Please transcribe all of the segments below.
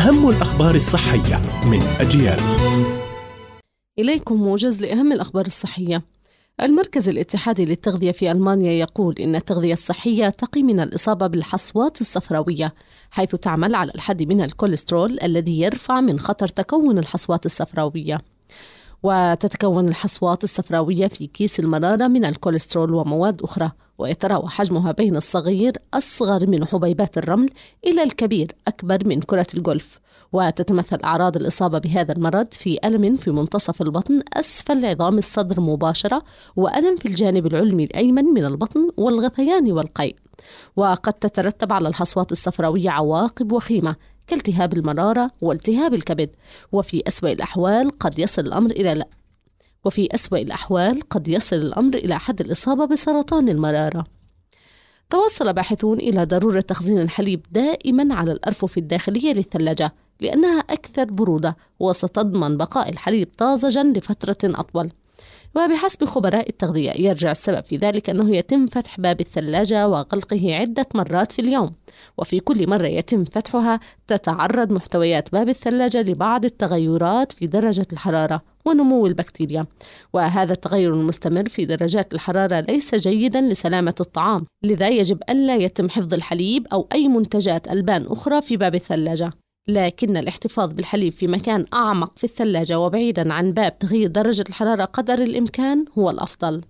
أهم الأخبار الصحية من أجيال. إليكم موجز لأهم الأخبار الصحية. المركز الاتحادي للتغذية في ألمانيا يقول إن التغذية الصحية تقي من الإصابة بالحصوات الصفراوية حيث تعمل على الحد من الكوليسترول الذي يرفع من خطر تكون الحصوات الصفراوية. وتتكون الحصوات الصفراوية في كيس المرارة من الكوليسترول ومواد أخرى ويتراوح حجمها بين الصغير أصغر من حبيبات الرمل إلى الكبير أكبر من كرة الجولف وتتمثل أعراض الإصابة بهذا المرض في ألم في منتصف البطن أسفل عظام الصدر مباشرة وألم في الجانب العلوي الأيمن من البطن والغثيان والقيء. وقد تترتب على الحصوات الصفراوية عواقب وخيمة كالتهاب المرارة والتهاب الكبد. وفي أسوأ الأحوال قد يصل الأمر إلى وفي أسوأ الأحوال قد يصل الأمر إلى حد الإصابة بسرطان المرارة. توصل باحثون إلى ضرورة تخزين الحليب دائما على الأرفف الداخلية للثلاجة لأنها أكثر برودة وستضمن بقاء الحليب طازجا لفترة أطول. وبحسب خبراء التغذية يرجع السبب في ذلك أنه يتم فتح باب الثلاجة وغلقه عدة مرات في اليوم. وفي كل مرة يتم فتحها تتعرض محتويات باب الثلاجة لبعض التغيرات في درجة الحرارة. ونمو البكتيريا. وهذا التغير المستمر في درجات الحرارة ليس جيدا لسلامة الطعام لذا يجب ألا يتم حفظ الحليب أو أي منتجات ألبان أخرى في باب الثلاجة. لكن الاحتفاظ بالحليب في مكان أعمق في الثلاجة وبعيدا عن باب تغيير درجة الحرارة قدر الإمكان هو الأفضل.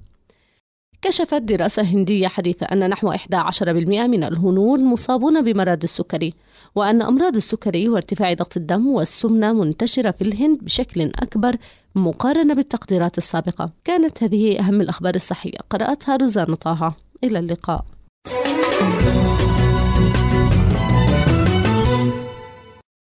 كشفت دراسة هندية حديثة أن نحو 11% من الهنود مصابون بمرض السكري وأن أمراض السكري وارتفاع ضغط الدم والسمنة منتشرة في الهند بشكل أكبر مقارنة بالتقديرات السابقة. كانت هذه أهم الأخبار الصحية. قرأتها روزانا طه. إلى اللقاء.